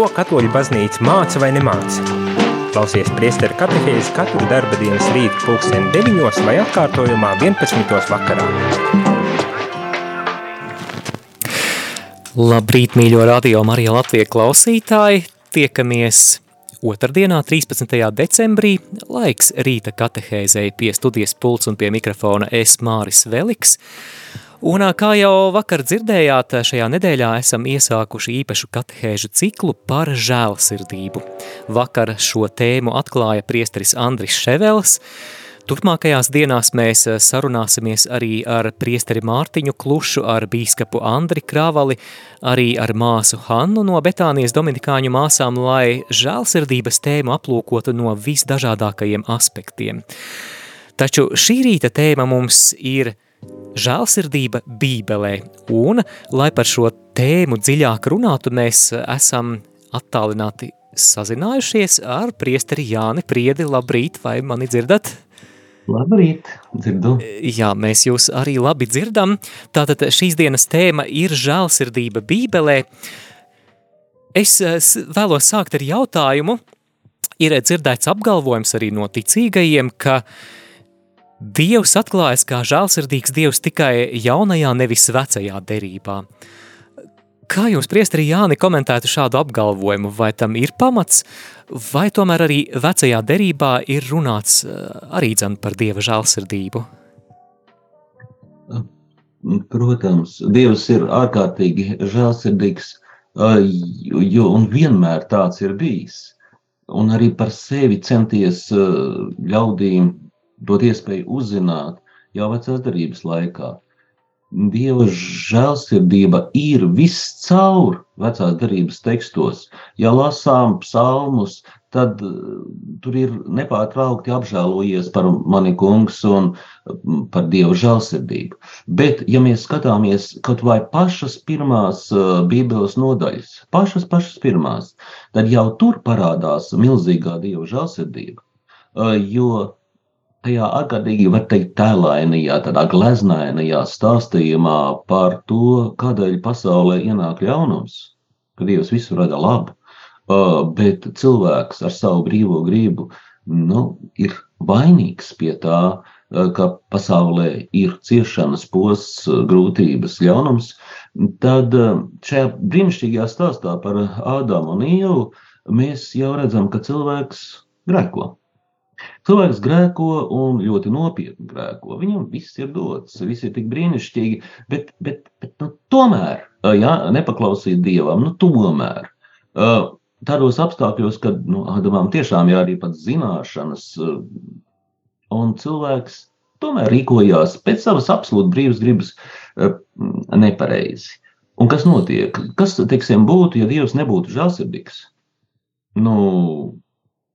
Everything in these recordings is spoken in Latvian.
Ko katoļu baznīca māca vai nemāca? Klausies priesteru katehēzi katru darba dienas rītu pulksteni 9 vai atkārtojumā 11. vakarā. Labrīt, mīļo radio Marija Latvija klausītāji! Tiekamies otrdienā, 13. decembrī, laiks rīta katehēzei pie studijas pults un pie mikrofona es Māris Veliks. Un kā jau vakar dzirdējāt, šajā nedēļā esam iesākuši īpašu katehēžu ciklu par žēlsirdību. Vakar šo tēmu atklāja priesteris Andris Ševels, Turpmākajās dienās mēs sarunāsimies arī ar priesteri Mārtiņu Klušu, ar bīskapu Andri Krāvali, arī ar māsu Hannu no Betānijas Dominikāņu māsām, lai žēlsirdības tēmu aplūkotu no visdažādākajiem aspektiem. Taču šī rīta tēma mums ir – žēlsirdība Bībelē. Un, lai par šo tēmu dziļāk runātu, mēs esam attālināti sazinājušies ar priesteri Jāni Priedi. Labrīt, vai mani dzirdat? Labrīt, dzirdu. Jā, mēs jūs arī labi dzirdam. Tātad šīs dienas tēma ir žēlsirdība Bībelē. Es vēlos sākt ar jautājumu. Ir dzirdēts apgalvojums arī no ticīgajiem, ka uh, Dievs atklājas kā žēlsirdīgs Dievs tikai jaunajā, nevis vecajā derībā. Kā jūs, priesteri Jāni, komentētu šādu apgalvojumu? Vai tam ir pamats, vai tomēr arī vecajā derībā ir runāts eh, arī dzen par Dieva žēlsirdību? Protams, Dievs ir ārkārtīgi žēlsirdīgs, eh, jo un vienmēr tāds ir bijis. Un arī par sevi centies eh, ļaudīm dot iespēju uzzināt jau vecās darbības laikā. Dieva žēlsirdība ir viscaur vecās darbības tekstos. Ja lasām psalmus, tad uh, tur ir nepārtraukti apžēlojies par mani kungs un mm, par Dieva žēlsirdību. Bet, ja mēs skatāmies kaut vai pašas pirmās uh, Bībeles nodaļas, pašas pašas pirmās, tad jau tur parādās milzīgā Dieva žēlsirdība. Uh, jo tajā ārkārtīgi, var teikt, tēlainajā, tādā gleznainajā stāstījumā par to, kādēļ pasaulē ienāk ļaunums, ka Dievs visu rada labu, bet cilvēks ar savu brīvo gribu nu, ir vainīgs pie tā, ka pasaulē ir ciešanas, posts, grūtības, ļaunums, tad šajā brīnišķīgajā stāstā par Ādamu un Ievu mēs jau redzam, ka cilvēks grēko. Cilvēks grēko un ļoti nopietni grēko. Viņam viss ir dots, viss ir tik brīnišķīgi, bet, bet, bet nu, tomēr, ja nepaklausīt dievam, nu tomēr. Tādos apstākļos, kad nu, Ādamam tiešām ir arī pats zināšanas, un cilvēks tomēr rīkojās pēc savas absolūti brīvas gribas nepareizi. Un kas notiek? Kas, teiksim, būtu, ja Dievs nebūtu žēlsirdīgs? Nu,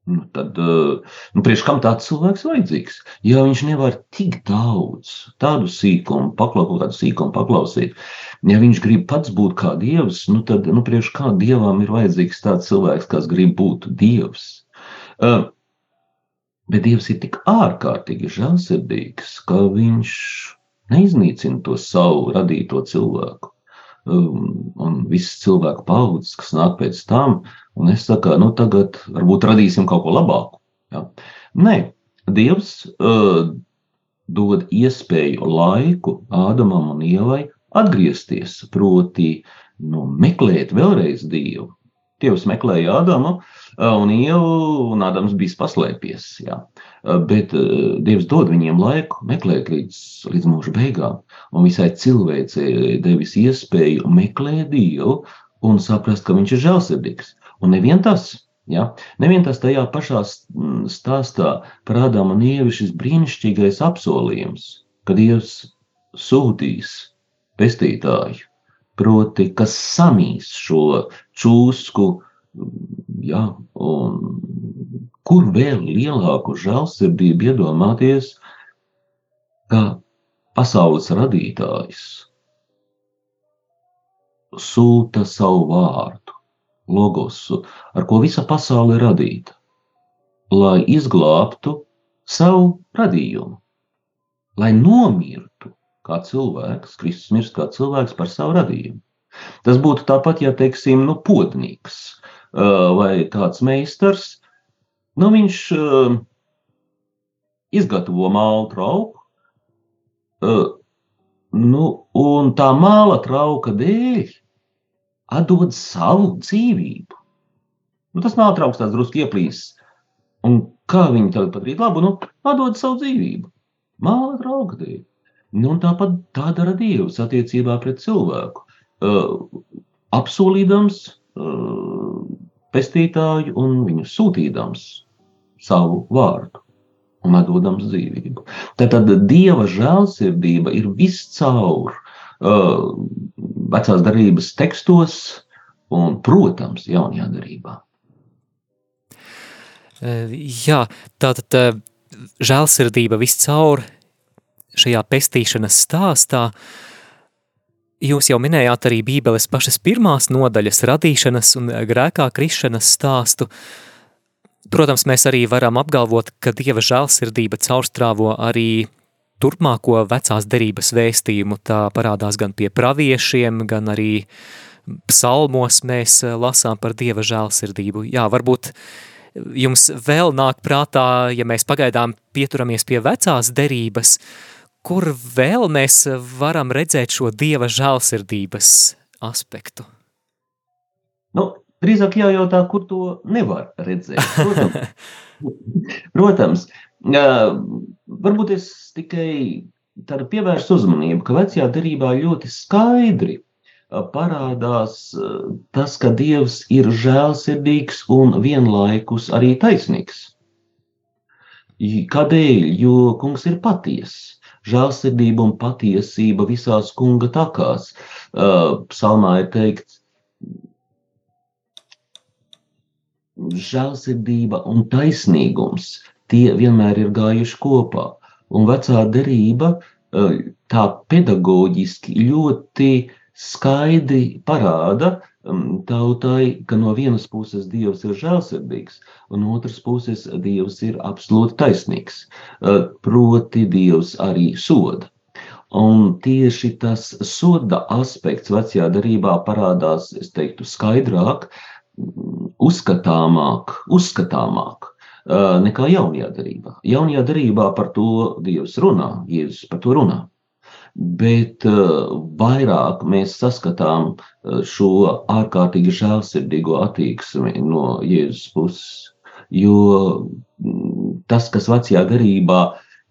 Nu, tad, eh, nu, priekš kam tāds cilvēks vajadzīgs? Ja viņš nevar tik daudz tādu sīkumu paklausīt, tādu sīkumu paklausīt, ja viņš grib pats būt kā dievs, nu, tad, nu, priekš kā dievam ir vajadzīgs tāds cilvēks, kas grib būt dievs? Uh, bet dievs ir tik ārkārtīgi žēlsirdīgs, ka viņš neiznīcina to savu radīto cilvēku. Um, un visas cilvēku paudzes, kas nāk pēc tam, un es saku, nu tagad varbūt radīsim kaut ko labāku. Ja? Nē, Dievs uh, dod iespēju laiku Ādamam un Ievai atgriezties, proti, nu, meklēt vēlreiz Dievu. Dievs meklēja Ādamu un Ievu, un Ādams bija paslēpies. Uh, bet Dievs dod viņiem laiku meklēt līdz, līdz mūža beigām un visai cilvēcei devis iespēju meklēt Dievu un saprast, ka viņš ir žēlsirdīgs. Un nevien tas, ja, nevien tas tajā pašā stāstā par Ādamu un Ievi šis brīnišķīgais apsolījums, ka Dievs sūtīs pestītāju, proti, kas samīs šo čūsku, ja, un kur vēl lielāku žēlsirdību iedomāties, ka pasaules radītājs? Sūta savu vārdu, logosu, ar ko visa pasaule ir radīta, lai izglābtu savu radījumu, lai nomirtu kā cilvēks, Kristus mirst kā cilvēks par savu radījumu. Tas būtu tāpat, ja teiksim, nu, podnīgs vai kāds meistars, nu, viņš izgatavo mālu trauku, nu, un tā māla trauka dēļ atdod savu dzīvību. Nu, tas nav trauks, tas drusku ieplīsis. Un kā viņi tagad padarīt labu? Nu, atdod savu dzīvību. Māla trauka dēļ. Nu, un tāpat tā dara Dievs attiecībā pret cilvēku. Uh, apsolīdams uh, pestītāju un viņu sūtīdams savu vārdu un atdodams dzīvību. Tātad Dieva žēlsirdība ir viscaur uh, vecās darības tekstos un, protams, jaunajā darībā. Jā, tātad žēlsirdība viscaur šajā pestīšanas stāstā. Jūs jau minējāt arī Bībeles pašas pirmās nodaļas radīšanas un grēkā krišanas stāstu. Protams, mēs arī varam apgalvot, ka Dieva žēlsirdība caurstrāvo arī turpmāko vecās derības vēstījumu. Tā parādās gan pie praviešiem, gan arī psalmos mēs lasām par Dieva žēlsirdību. Jā, varbūt jums vēl nāk prātā, ja mēs pagaidām pieturamies pie vecās derības, kur vēl mēs varam redzēt šo Dieva žēlsirdības aspektu? Nu, drīzāk jājautā, kur to nevar redzēt. Protams, protams varbūt es tikai tādu pievērstu uzmanību, ka vecajā derībā ļoti skaidri parādās tas, ka Dievs ir žēlsirdīgs un vienlaikus arī taisnīgs. Kādēļ? Jo kungs ir patiess žēlsirdība un patiesība visās kunga takās. Uh, psalmā ir teikts, žēlsirdība un taisnīgums tie vienmēr ir gājuši kopā. Un vecā derība uh, tā pedagoģiski ļoti skaidri parāda, tautai, ka no vienas puses Dievs ir žēlsirdīgs, un no otras puses Dievs ir absolūti taisnīgs. Proti, Dievs arī soda. Un tieši tas soda aspekts vecajā darbā parādās, es teiktu, skaidrāk, uzskatāmāk, uzskatāmāk nekā jaunajā darbā. Jaunajā darbā par to Dievs runā, Jēzus par to runā bet uh, vairāk mēs saskatām uh, šo ārkārtīgi žēlsirdīgo attieksmi no Jēzus puses. Jo mm, tas, kas vecajā garībā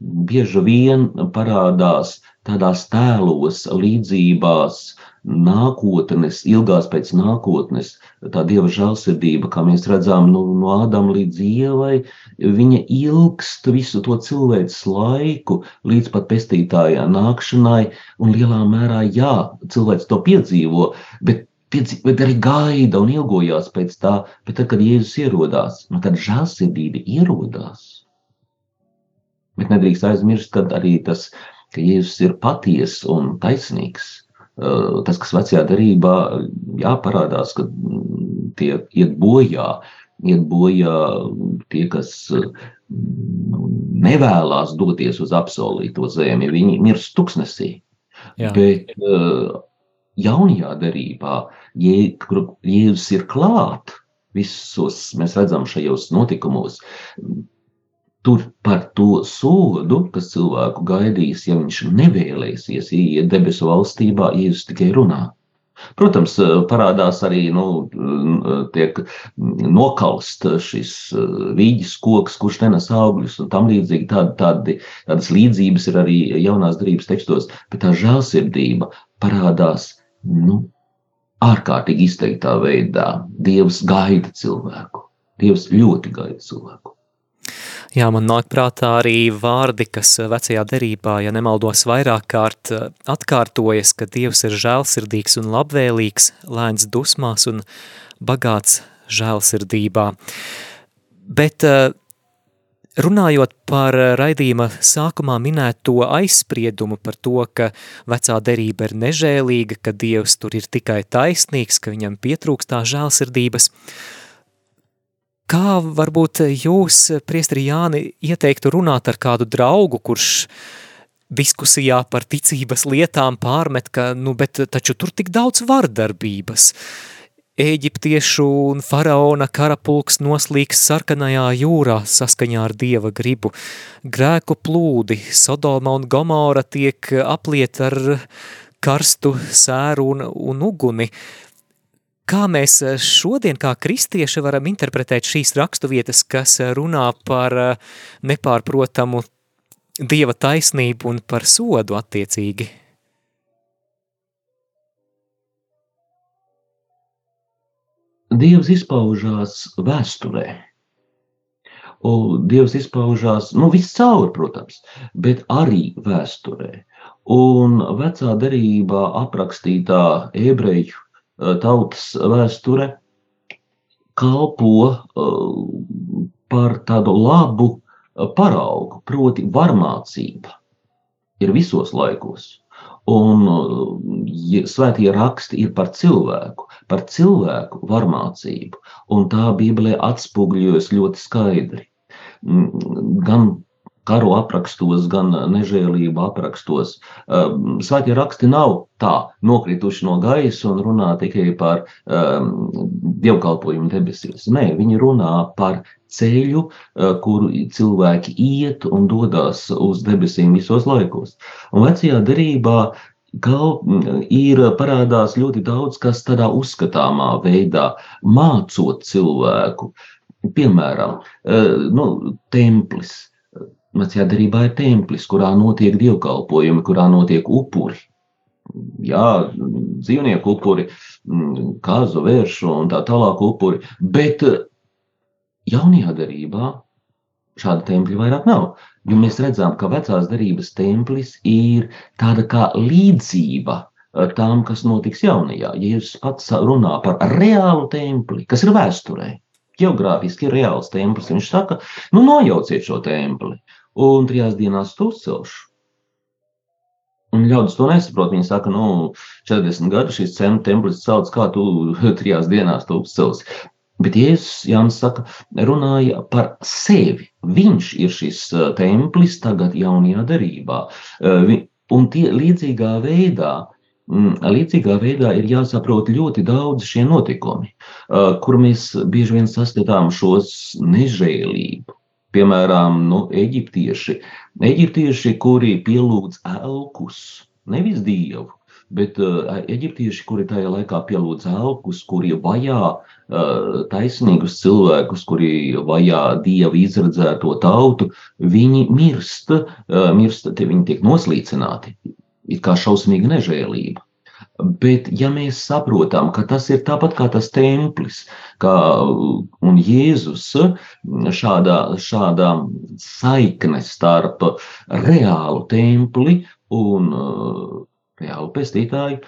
bieži vien parādās tādās tēlos, līdzībās, nākotnes, ilgās pēc nākotnes, tā dieva žēlsirdība, kā mēs redzam, nu, no Ādama līdz Ievai, viņa ilgst visu to cilvēks laiku līdz pat pestītājā nākšanai, un lielā mērā, jā, cilvēks to piedzīvo, bet, bet arī gaida un ilgojās pēc tā, bet tad, kad Jēzus ierodās, nu, tad žēlsirdība ierodās. Bet nedrīkst aizmirst, ka arī tas, ka Jēzus ir paties un taisnīgs, Eh, tas, kas vecajā darbā jāparādās, ka mm, tie iet bojā, iet bojā tie, kas mm, nevēlas doties uz apsolīto zemi, viņi mirst tuksnesī. Jā. Bet eh, jaunajā darbā, Jēzus ir klāt, visos mēs redzam šajos notikumos, tur par to sodu, kas cilvēku gaidīs, ja viņš nevēlēsies iet debesu valstībā, Jēzus tikai runā. Protams, parādās arī nu, tiek nokalst šis vīģis koks, kurš nenes augļus un tam līdzīgi. Tādi, tādi, tādas līdzības ir arī jaunās darības tekstos, bet tā žēlsirdība parādās nu, ārkārtīgi izteiktā veidā. Dievs gaida cilvēku. Dievs ļoti gaida cilvēku. Jā, man nāk prātā arī vārdi, kas vecajā derībā, ja nemaldos vairāk kārt, atkārtojas, ka Dievs ir žēlsirdīgs un labvēlīgs, lēns dusmās un bagāts žēlsirdībā. Bet runājot par raidījuma sākumā minēto aizspriedumu par to, ka vecā derība ir nežēlīga, ka Dievs tur ir tikai taisnīgs, ka viņam pietrūkstā žēlsirdības, Kā varbūt jūs, priestri Jāni, ieteiktu runāt ar kādu draugu, kurš diskusijā par ticības lietām pārmet, ka, nu, bet taču tur tik daudz vardarbības. Ēģiptiešu un faraona karapulks noslīgs sarkanajā jūrā saskaņā ar dieva gribu. Grēku plūdi, Sodoma un Gomora tiek apliet ar karstu sēru un, un uguni. Kā mēs šodien, kā kristieši, varam interpretēt šīs raksturvietas, kas runā par nepārprotamu dieva taisnību un par sodu attiecīgi? Dievs izpaužās vēsturē. Un Dievs izpaužās, nu, viscaur, protams, bet arī vēsturē. Un vecā derībā aprakstītā ebreju eh, tautas vēsture kalpo par tādu labu paraugu, proti varmācība ir visos laikos. Un ja svētie raksti ir par cilvēku, par cilvēku varmācību, un tā Bībelē atspoguļojas ļoti skaidri. Gan karu aprakstos, gan nežēlību aprakstos. Um, svētie raksti nav tā nokrituši no gaisa un runā tikai par um, dievkalpojumu debesīs. Nē, viņi runā par ceļu, uh, kuru cilvēki iet un dodas uz debesīm visos laikos. Un vecajā derībā Gal, ir parādās ļoti daudz kas tādā uzskatāmā veidā, mācot cilvēku. Piemēram, uh, nu, templis Vecajā darbā ir templis, kurā notiek dievkalpojumi, kurā notiek upuri. Jā, dzīvnieku upuri, mm, kāzu vēršu un tā tālāk upuri. Bet eh, jaunajā darbā šāda tempļa vairāk nav. Jo mēs redzam, ka vecās darbības templis ir tāda kā līdzība eh, tām, kas notiks jaunajā. Ja jūs pats runā par reālu templi, kas ir vēsturē, geogrāfiski ir reāls templis, viņš saka, nu nojauciet šo templi un trijās dienās to uzcelšu. Un ļaudis to nesaprot. Viņi saka, nu, 40 gadu šis templis celts, kā tu trijās dienās to uzcelsi. Bet Jēzus Jānis saka, runāja par sevi. Viņš ir šis templis tagad jaunajā darībā. Un tie līdzīgā veidā, līdzīgā veidā ir jāsaprot ļoti daudz šie notikumi, kur mēs bieži vien saskatām šos nežēlību, Piemēram, nu, eģiptieši, eģiptieši, kuri pielūdz elkus, nevis dievu, bet uh, eģiptieši, kuri tajā laikā pielūdz elkus, kuri vajā uh, taisnīgus cilvēkus, kuri vajā dievu izredzēto tautu, viņi mirst, uh, mirst, viņi tiek noslīcināti. It kā šausmīga nežēlība. Bet, ja mēs saprotam, ka tas ir tāpat kā tas templis, kā un Jēzus šādā, šādā saikne starp reālu templi un uh, reālu pestītāju,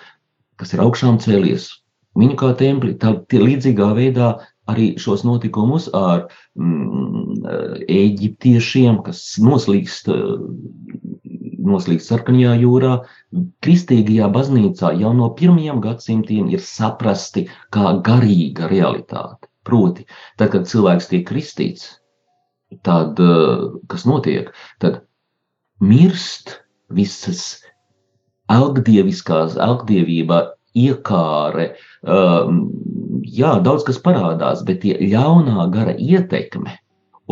kas ir augšām cēlies, viņu kā templi, tad līdzīgā veidā arī šos notikumus ar mm, eģiptiešiem, kas noslīkst noslīgt sarkanajā jūrā, kristīgajā baznīcā jau no pirmajiem gadsimtiem ir saprasti kā garīga realitāte. Proti, tad, kad cilvēks tiek kristīts, tad eh, kas notiek? Tad mirst visas elgdieviskās, elgdievībā iekāre, um, jā, daudz kas parādās, bet tie ļaunā gara ietekme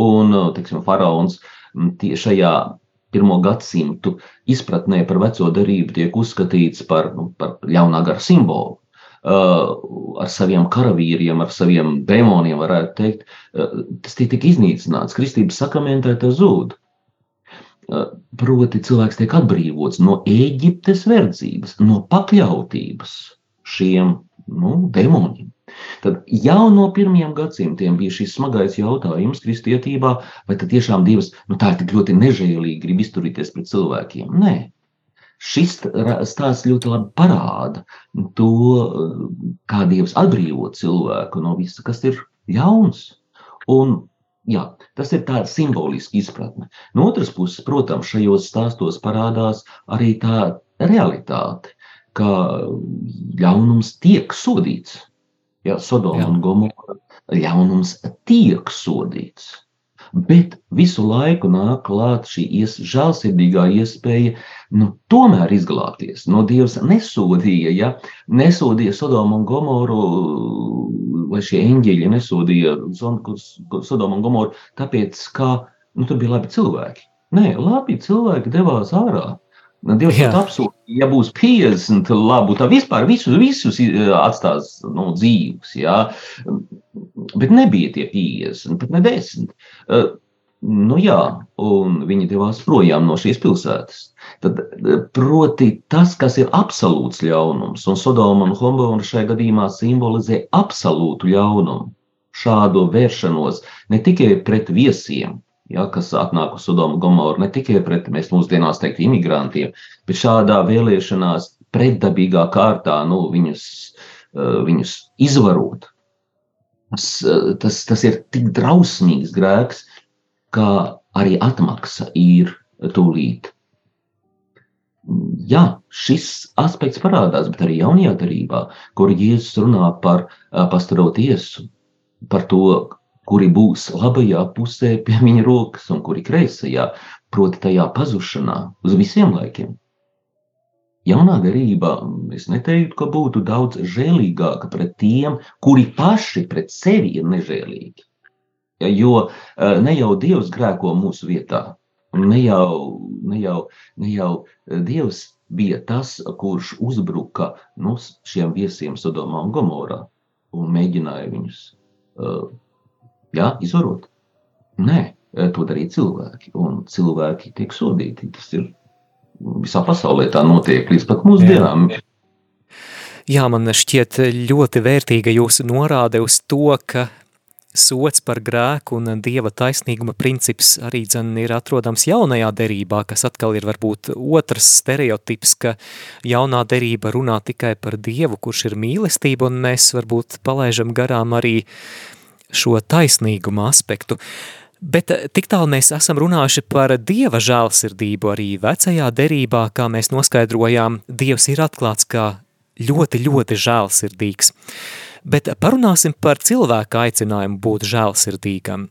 un, teiksim, faraons šajā pirmo gadsimtu izpratnē par veco darību tiek uzskatīts par, nu, par ļaunā gara simbolu. Uh, ar saviem karavīriem, ar saviem demoniem, varētu teikt, uh, tas tika iznīcināts. Kristības sakramentē tas zūd. Uh, proti, cilvēks tiek atbrīvots no Eģiptes verdzības, no pakļautības šiem nu, demoniem. Tad jau no pirmiem gadsimtiem bija šis smagais jautājums kristietībā, vai tad tiešām Dievs nu, tā ir tik ļoti nežēlīgi grib izturīties pret cilvēkiem. Nē. Šis stāsts ļoti labi parāda to, kā Dievs atbrīvo cilvēku no visa, kas ir ļauns. Un, jā, tas ir tāds simbolisks izpratne. No otras puses, protams, šajos stāstos parādās arī tā realitāte, ka ļaunums tiek sodīts. Ja, Sodoma un Gomora ļaunums tiek sodīts. bet visu laiku nāk klāt šī ies, žēlsirdīgā iespēja nu, tomēr izglābties. No Dievs nesodīja, ja nesodīja Sodomu un Gomoru, vai šie eņģeļi nesodīja Sodomu un Gomoru, tāpēc, ka nu, tur bija labi cilvēki. Nē, labi cilvēki devās ārā. Dievs pat apsūdzīja, ja būs 50 labu, tad vispār visus, visus atstās nu, dzīvus. Jā. Bet nebija tie 50, pat ne 10. Nu jā, un viņi devās projām no šīs pilsētas. Tad, proti, tas, kas ir absolūts ļaunums, un Sodoma un Homora šajā gadījumā simbolizē absolūtu ļaunumu, šādu vēršanos ne tikai pret viesiem, ja, kas atnāk uz Sodomu Gomoru, ne tikai pret, mēs mūsdienās teikt, imigrantiem, bet šādā vēlēšanās pretdabīgā kārtā, nu, viņus, eh, viņus izvarot. Tas, eh, tas, tas ir tik drausmīgs grēks, ka arī atmaksa ir tūlīt. Jā, šis aspekts parādās, bet arī jaunajā darbā, kur Jēzus runā par eh, pastaro tiesu, par to, kuri būs labajā pusē pie viņa rokas un kuri kreisajā, proti tajā pazušanā uz visiem laikiem. Jaunā garība, es neteiktu, ka būtu daudz žēlīgāka pret tiem, kuri paši pret sevi ir nežēlīgi. Ja, jo eh, ne jau Dievs grēko mūsu vietā, ne jau, ne jau, ne jau eh, Dievs bija tas, kurš uzbruka nu, šiem viesiem Sodomā un Gomorā un mēģināja viņus uh, jā, izvarot. Nē, to darīja cilvēki, un cilvēki tiek sodīti. Tas ir visā pasaulē tā notiek līdz pat mūsdienām. Jā. Jā, man šķiet ļoti vērtīga jūsu norāde uz to, ka sots par grēku un dieva taisnīguma princips arī dzen ir atrodams jaunajā derībā, kas atkal ir varbūt otrs stereotips, ka jaunā derība runā tikai par dievu, kurš ir mīlestība, un mēs varbūt palaižam garām arī šo taisnīguma aspektu. Bet eh, tik tālu mēs esam runājuši par Dieva žēlsirdību arī vecajā derībā, kā mēs noskaidrojām, Dievs ir atklāts kā ļoti, ļoti žēlsirdīgs. Bet parunāsim par cilvēku aicinājumu būt žēlsirdīgam.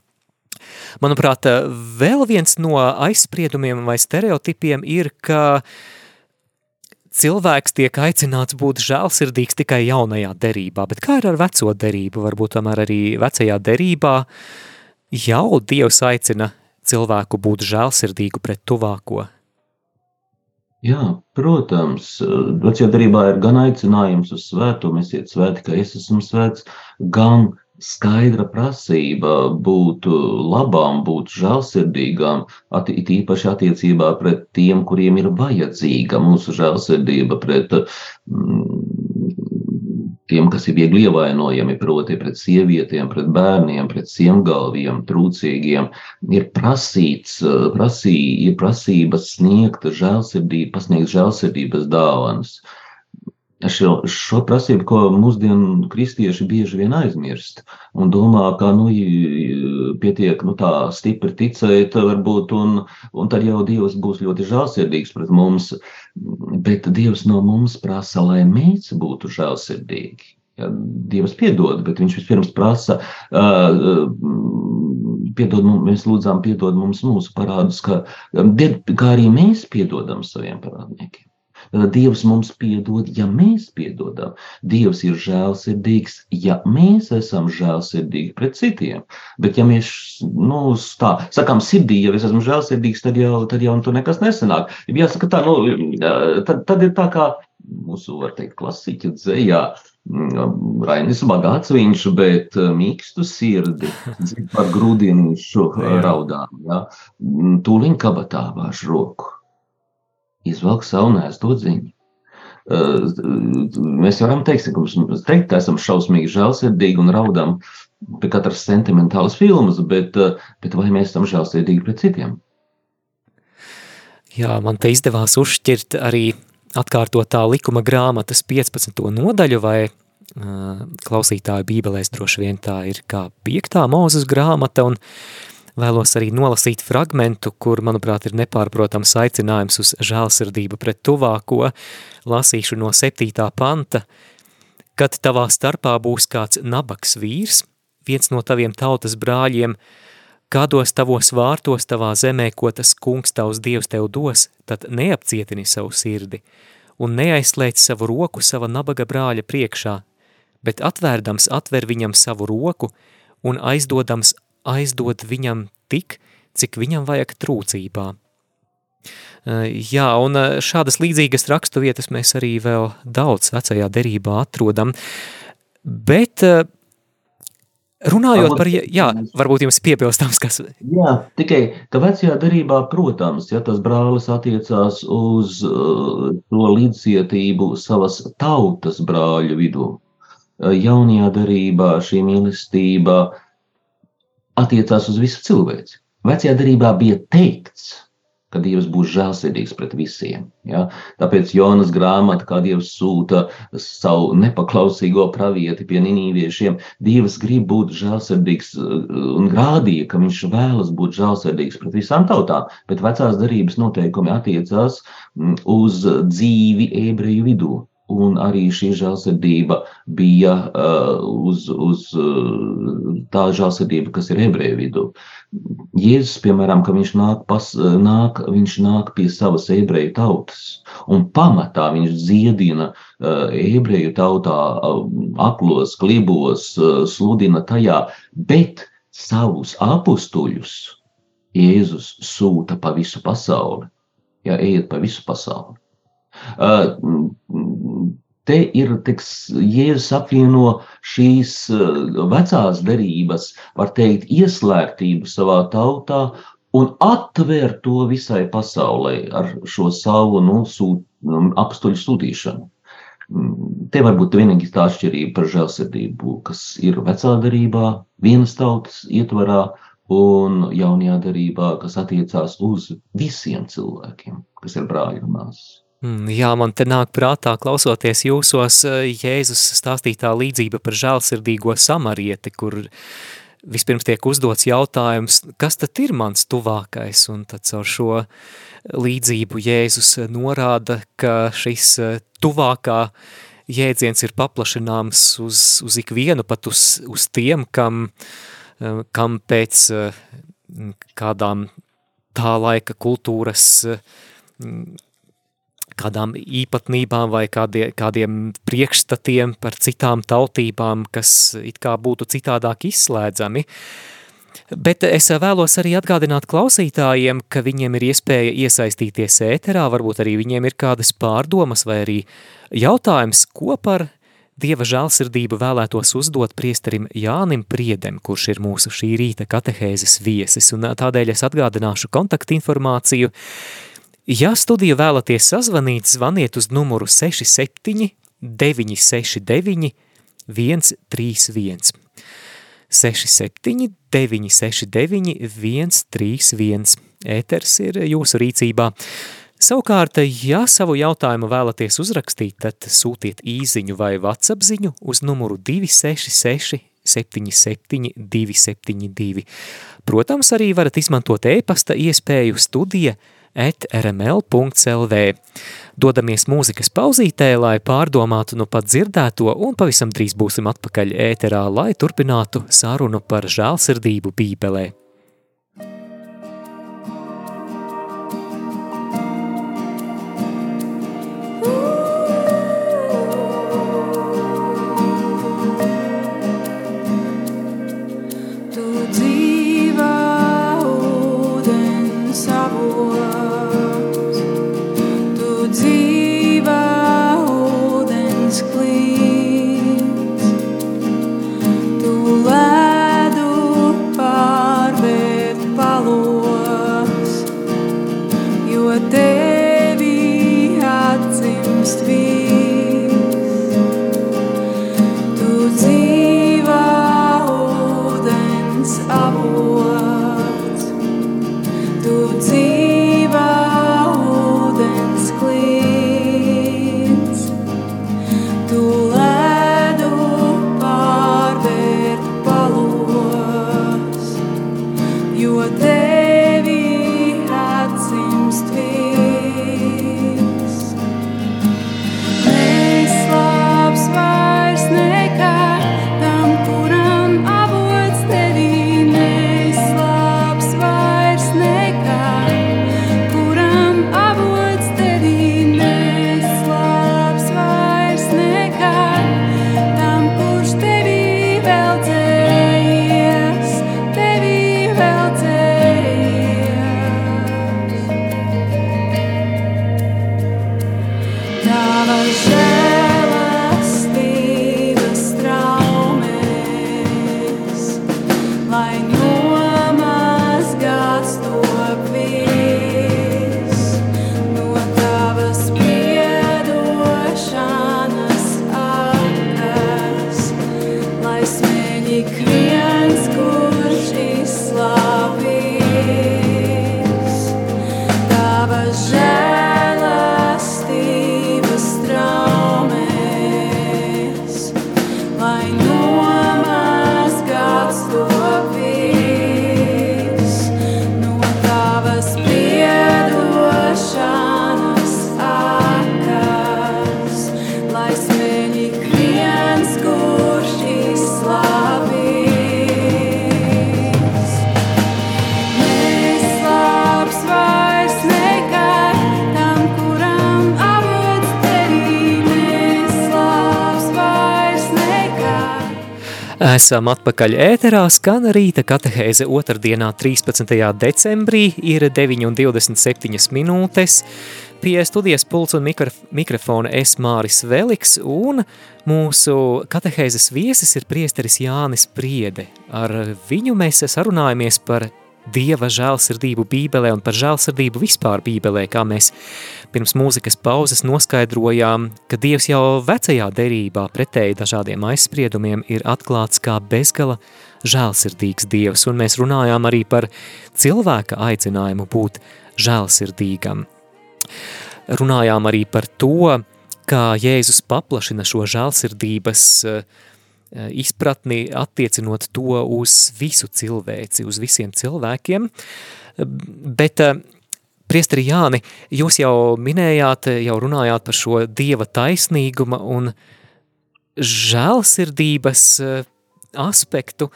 Manuprāt, vēl viens no aizspriedumiem vai stereotipiem ir, ka uh, cilvēks tiek aicināts būt žēlsirdīgs tikai jaunajā derībā, bet kā ir ar veco derību? Varbūt tomēr arī vecajā derībā jau Dievs aicina cilvēku būt žēlsirdīgu pret tuvāko. Jā, protams, vecajā darbā ir gan aicinājums uz svētumu, esiet svēti, ka es esmu svēts, gan skaidra prasība būt labām, būt žēlsirdīgām, it īpaši attiecībā pret tiem, kuriem ir vajadzīga mūsu žēlsirdība, pret mm, tiem, kas ir viegli ievainojami, proti, pret sievietēm, pret bērniem, pret siemgalviem, trūcīgiem, ir prasīts, prasī, ir prasības sniegt žēlsirdību, pasniegt žēlsirdības dāvanas. Uh, šo, šo prasību, ko mūsdienu kristieši bieži vien aizmirst un domā, ka nu, pietiek nu, tā stipri ticēt, varbūt, un, un tad jau Dievs būs ļoti žēlsirdīgs pret mums. Bet Dievs no mums prasa, lai mēs būtu žēlsirdīgi. Ja, Dievs piedod, bet viņš vispirms prasa, uh, piedod, mēs lūdzām, piedod mums mūsu parādus, kā, kā arī mēs piedodam saviem parādniekiem. Dievs mums piedod, ja mēs piedodam. Dievs ir žēlsirdīgs, ja mēs esam žēlsirdīgi pret citiem. Bet, ja mēs nu, tā sakām sirdī, ja es esmu žēlsirdīgs, tad jau, tad jau tur nekas nesanāk. Jāsaka, tā, nu, tad, tad ir tā kā mūsu, var teikt, klasiķa dzējā. Rainis bagāts viņš, bet mīkstu sirdi, par grūdienīšu raudām, ja? tūliņ kabatā vāž roku izvelk savu nēsto dziņu. Mēs varam teikt, ka mēs teikt, esam šausmīgi žēlsirdīgi un raudam pie katras sentimentālas filmas, bet, bet vai mēs esam žēlsirdīgi pret citiem? Jā, man te izdevās uzšķirt arī atkārtotā likuma grāmatas 15. nodaļu, vai uh, klausītāju bībelēs droši vien tā ir kā piektā mūzes grāmata, un uh, Vēlos arī nolasīt fragmentu, kur, manuprāt, ir nepārprotams aicinājums uz žēlsirdību pret tuvāko. Lasīšu no septītā panta. Kad tavā starpā būs kāds nabaks vīrs, viens no taviem tautas brāļiem, kādos tavos vārtos tavā zemē, ko tas kungs tavs dievs tev dos, tad neapcietini savu sirdi un neaizslēdz savu roku sava nabaga brāļa priekšā, bet atvērdams atver viņam savu roku un aizdodams aizdod viņam tik, cik viņam vajag trūcībā. Jā, un šādas līdzīgas rakstu vietas mēs arī vēl daudz vecajā derībā atrodam, bet runājot par, jā, varbūt jums piebilstams, kas... Jā, tikai, ka vecajā derībā, protams, ja tas brālis attiecās uz uh, to līdzcietību savas tautas brāļu vidū, jaunajā derībā šī mīlestība attiecās uz visu cilvēci. Vecajā derībā bija teikts, ka Dievs būs žēlsirdīgs pret visiem. Ja? Tāpēc Jonas grāmata, kā Dievs sūta savu nepaklausīgo pravieti pie ninīviešiem, Dievs grib būt žēlsirdīgs uh, un rādīja, ka viņš vēlas būt žēlsirdīgs pret visām tautām, bet vecās darības noteikumi attiecās mm, uz dzīvi ebreju vidū. Un arī šī žēlsirdība bija uh, uz, uz uh, tā žēlsirdība, kas ir ebreju vidū. Jēzus, piemēram, ka viņš nāk, pas, nāk, viņš nāk pie savas ebreju tautas, un pamatā viņš dziedina uh, ebreju tautā uh, aplos, klibos, uh, sludina tajā, bet savus apustuļus Jēzus sūta pa visu pasauli. Ja, ejiet pa visu pasauli. Te ir teiks, Jēzus apvieno šīs vecās derības, var teikt, ieslēgtību savā tautā un atver to visai pasaulē ar šo savu nu, sūt, apstuļu sūtīšanu. Te var būt vienīgi tā atšķirība par žēlsirdību, kas ir vecā darībā, vienas tautas ietvarā un jaunajā darībā, kas attiecās uz visiem cilvēkiem, kas ir brāļi un māsas. Mm, jā, man te nāk prātā, klausoties jūsos, eh, Jēzus stāstītā līdzība par žēlsirdīgo samarieti, kur vispirms tiek uzdots jautājums, kas tad ir mans tuvākais, un tad caur šo līdzību Jēzus norāda, ka šis eh, tuvākā jēdziens ir paplašināms uz, uz ikvienu, pat uz, uz tiem, kam, eh, kam pēc kādām tā laika kultūras kādām īpatnībām vai kādie, kādiem priekšstatiem par citām tautībām, kas it kā būtu citādāk izslēdzami. Bet es vēlos arī atgādināt klausītājiem, ka viņiem ir iespēja iesaistīties ēterā, varbūt arī viņiem ir kādas pārdomas vai arī jautājums, ko par Dieva žēlsirdību vēlētos uzdot priesterim Jānim Priedem, kurš ir mūsu šī rīta katehēzes viesis, un tādēļ es atgādināšu kontaktinformāciju Ja studiju vēlaties sazvanīt, zvaniet uz numuru 67 969 131. 67 969 131. Ēters ir jūsu rīcībā. Savukārt, ja savu jautājumu vēlaties uzrakstīt, tad sūtiet īziņu vai WhatsApp ziņu uz numuru 266 77 272. Protams, arī varat izmantot e-pasta iespēju studija – at rml.lv. Dodamies mūzikas pauzītē, lai pārdomātu nu pat dzirdēto un pavisam drīz būsim atpakaļ ēterā, lai turpinātu sarunu par žēlsirdību bībelē. Esam atpakaļ ēterā, skan rīta katehēze otrdienā 13. decembrī, ir 9,27 minūtes. Pie studijas pults un mikro, mikrofona es Māris Veliks, un mūsu katehēzes viesis ir priesteris Jānis Priede. Ar viņu mēs sarunājamies par Dieva žēlsirdību Bībelē un par žēlsirdību vispār Bībelē, kā mēs pirms mūzikas pauzes noskaidrojām, ka Dievs jau vecajā derībā pretēji dažādiem aizspriedumiem ir atklāts kā bezgala žēlsirdīgs Dievs, un mēs runājām arī par cilvēka aicinājumu būt žēlsirdīgam. Runājām arī par to, kā Jēzus paplašina šo žēlsirdības uh, izpratni attiecinot to uz visu cilvēci, uz visiem cilvēkiem, bet eh, Priesteri Jāni, jūs jau minējāt, jau runājāt par šo Dieva taisnīguma un žēlsirdības eh, aspektu,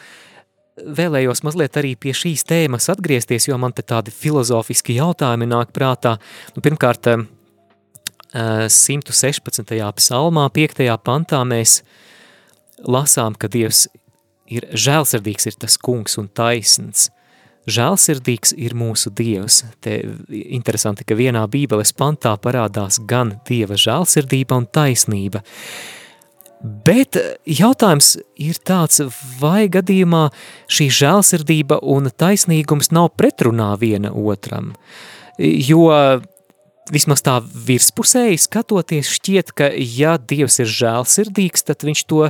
vēlējos mazliet arī pie šīs tēmas atgriezties, jo man te tādi filozofiski jautājumi nāk prātā. Nu, pirmkārt, 116. psalmā, 5. pantā mēs uh, lasām, ka Dievs ir žēlsirdīgs, ir tas kungs un taisns. Žēlsirdīgs ir mūsu Dievs. Te interesanti, ka vienā bībeles pantā parādās gan Dieva žēlsirdība un taisnība. Bet jautājums ir tāds, vai gadījumā šī žēlsirdība un taisnīgums nav pretrunā viena otram? Jo vismaz tā virspusēji skatoties, šķiet, ka ja Dievs ir žēlsirdīgs, tad viņš to